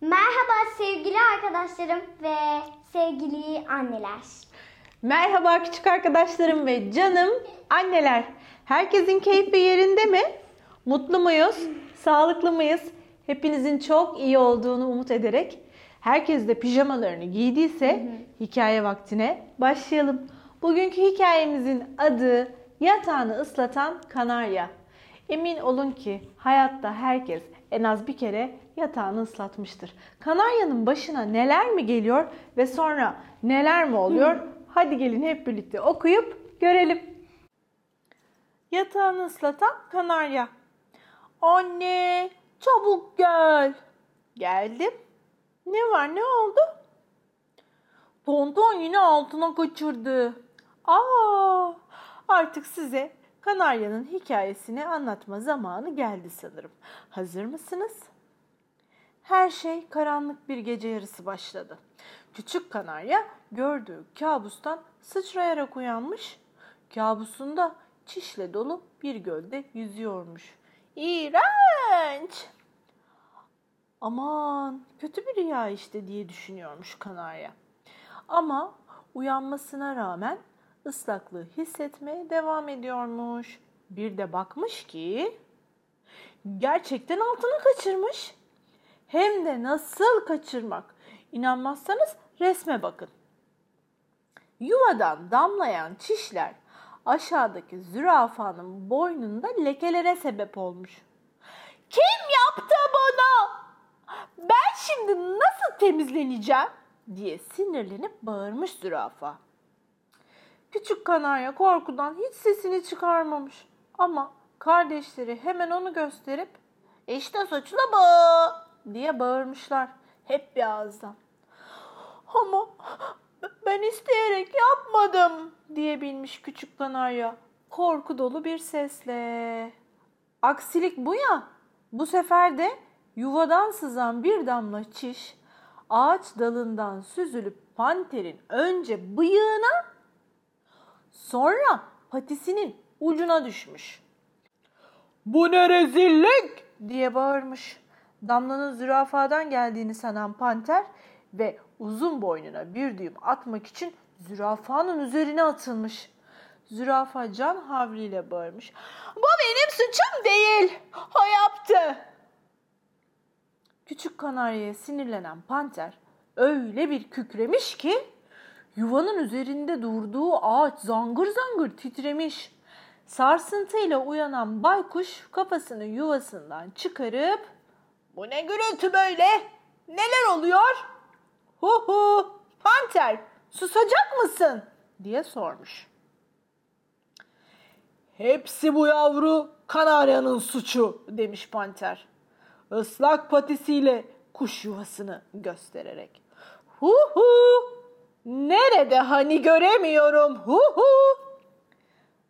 Merhaba sevgili arkadaşlarım ve sevgili anneler. Merhaba küçük arkadaşlarım ve canım anneler. Herkesin keyfi yerinde mi? Mutlu muyuz? Sağlıklı mıyız? Hepinizin çok iyi olduğunu umut ederek herkes de pijamalarını giydiyse hikaye vaktine başlayalım. Bugünkü hikayemizin adı Yatağını ıslatan Kanarya. Emin olun ki hayatta herkes en az bir kere yatağını ıslatmıştır. Kanaryanın başına neler mi geliyor ve sonra neler mi oluyor? Hadi gelin hep birlikte okuyup görelim. Yatağını ıslatan kanarya. Anne, çabuk gel. Geldim. Ne var, ne oldu? Tonton yine altına kaçırdı. Aa, artık size Kanarya'nın hikayesini anlatma zamanı geldi sanırım. Hazır mısınız? Her şey karanlık bir gece yarısı başladı. Küçük kanarya gördüğü kabustan sıçrayarak uyanmış. Kabusunda çişle dolu bir gölde yüzüyormuş. İğrenç! Aman kötü bir rüya işte diye düşünüyormuş kanarya. Ama uyanmasına rağmen ıslaklığı hissetmeye devam ediyormuş. Bir de bakmış ki gerçekten altına kaçırmış. Hem de nasıl kaçırmak? İnanmazsanız resme bakın. Yuvadan damlayan çişler aşağıdaki zürafanın boynunda lekelere sebep olmuş. Kim yaptı bunu? Ben şimdi nasıl temizleneceğim? diye sinirlenip bağırmış zürafa. Küçük kanarya korkudan hiç sesini çıkarmamış. Ama kardeşleri hemen onu gösterip işte suçlu bu diye bağırmışlar. Hep bir ağızdan. Ama ben isteyerek yapmadım diyebilmiş küçük kanarya. Korku dolu bir sesle. Aksilik bu ya. Bu sefer de yuvadan sızan bir damla çiş ağaç dalından süzülüp panterin önce bıyığına sonra patisinin ucuna düşmüş. Bu ne rezillik diye bağırmış. Damlanın zürafadan geldiğini sanan panter ve uzun boynuna bir düğüm atmak için zürafanın üzerine atılmış. Zürafa can havliyle bağırmış. Bu benim suçum değil. O yaptı. Küçük kanaryaya sinirlenen panter öyle bir kükremiş ki yuvanın üzerinde durduğu ağaç zangır zangır titremiş. Sarsıntıyla uyanan baykuş kafasını yuvasından çıkarıp ''Bu ne gürültü böyle? Neler oluyor?'' ''Hu hu, panter susacak mısın?'' diye sormuş. ''Hepsi bu yavru kanaryanın suçu.'' demiş panter. Islak patisiyle kuş yuvasını göstererek. ''Hu hu, nerede hani göremiyorum hu hu.''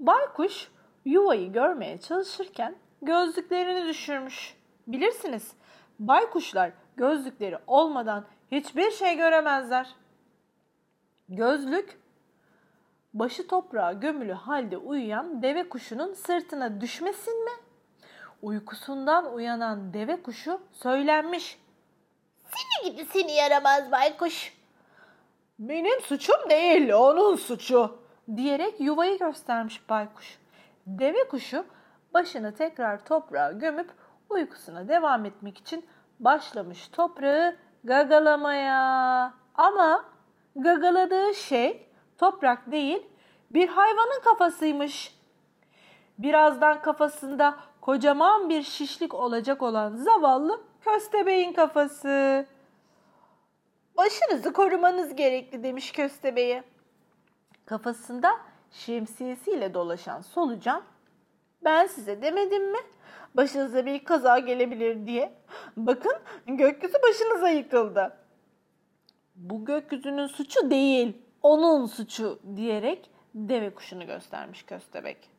Baykuş yuvayı görmeye çalışırken gözlüklerini düşürmüş. Bilirsiniz baykuşlar gözlükleri olmadan hiçbir şey göremezler. Gözlük başı toprağa gömülü halde uyuyan deve kuşunun sırtına düşmesin mi? Uykusundan uyanan deve kuşu söylenmiş. Seni gidi seni yaramaz baykuş. Benim suçum değil onun suçu diyerek yuvayı göstermiş baykuş. Deve kuşu başını tekrar toprağa gömüp uykusuna devam etmek için başlamış toprağı gagalamaya. Ama gagaladığı şey toprak değil bir hayvanın kafasıymış. Birazdan kafasında kocaman bir şişlik olacak olan zavallı köstebeğin kafası. Başınızı korumanız gerekli demiş köstebeğe. Kafasında şemsiyesiyle dolaşan solucan ben size demedim mi? Başınıza bir kaza gelebilir diye. Bakın gökyüzü başınıza yıkıldı. Bu gökyüzünün suçu değil, onun suçu diyerek deve kuşunu göstermiş köstebek.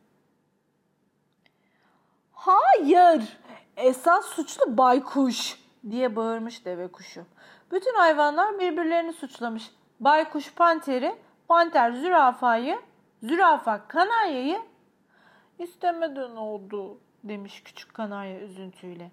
Hayır, esas suçlu baykuş diye bağırmış deve kuşu. Bütün hayvanlar birbirlerini suçlamış. Baykuş panteri, panter zürafayı, zürafa kanaryayı istemeden oldu demiş küçük kanarya üzüntüyle.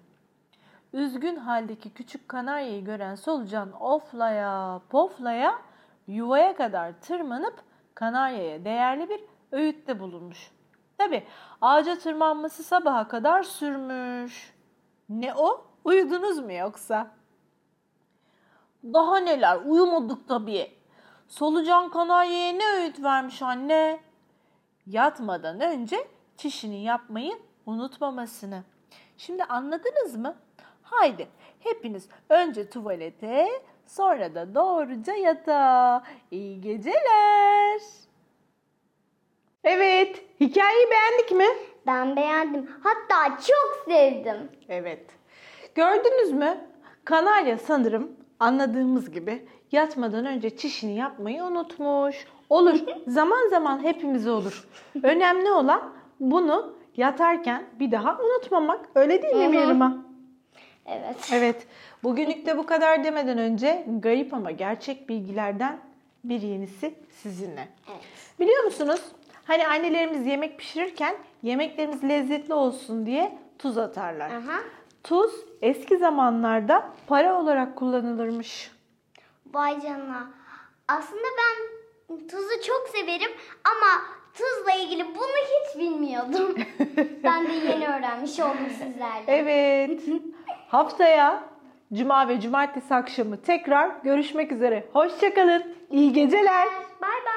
Üzgün haldeki küçük kanaryayı gören solucan oflaya poflaya yuvaya kadar tırmanıp kanaryaya değerli bir öğütte bulunmuş. Tabi ağaca tırmanması sabaha kadar sürmüş. Ne o? Uyudunuz mu yoksa? Daha neler uyumadık tabii. Solucan kanaryaya ne öğüt vermiş anne? Yatmadan önce çişini yapmayı unutmamasını. Şimdi anladınız mı? Haydi hepiniz önce tuvalete sonra da doğruca yatağa. İyi geceler. Evet, hikayeyi beğendik mi? Ben beğendim. Hatta çok sevdim. Evet. Gördünüz mü? Kanarya sanırım anladığımız gibi yatmadan önce çişini yapmayı unutmuş. Olur. zaman zaman hepimize olur. Önemli olan bunu yatarken bir daha unutmamak. Öyle değil mi. Mihrimah? Evet. Evet. Bugünlük de bu kadar demeden önce garip ama gerçek bilgilerden bir yenisi sizinle. Evet. Biliyor musunuz? Hani annelerimiz yemek pişirirken yemeklerimiz lezzetli olsun diye tuz atarlar. Aha. Tuz eski zamanlarda para olarak kullanılırmış. Vay canına. Aslında ben tuzu çok severim ama tuzla ilgili bunu hiç bilmiyordum. ben de yeni öğrenmiş oldum sizlerle. Evet. Haftaya cuma ve cumartesi akşamı tekrar görüşmek üzere. Hoşçakalın. İyi geceler. Bay bay.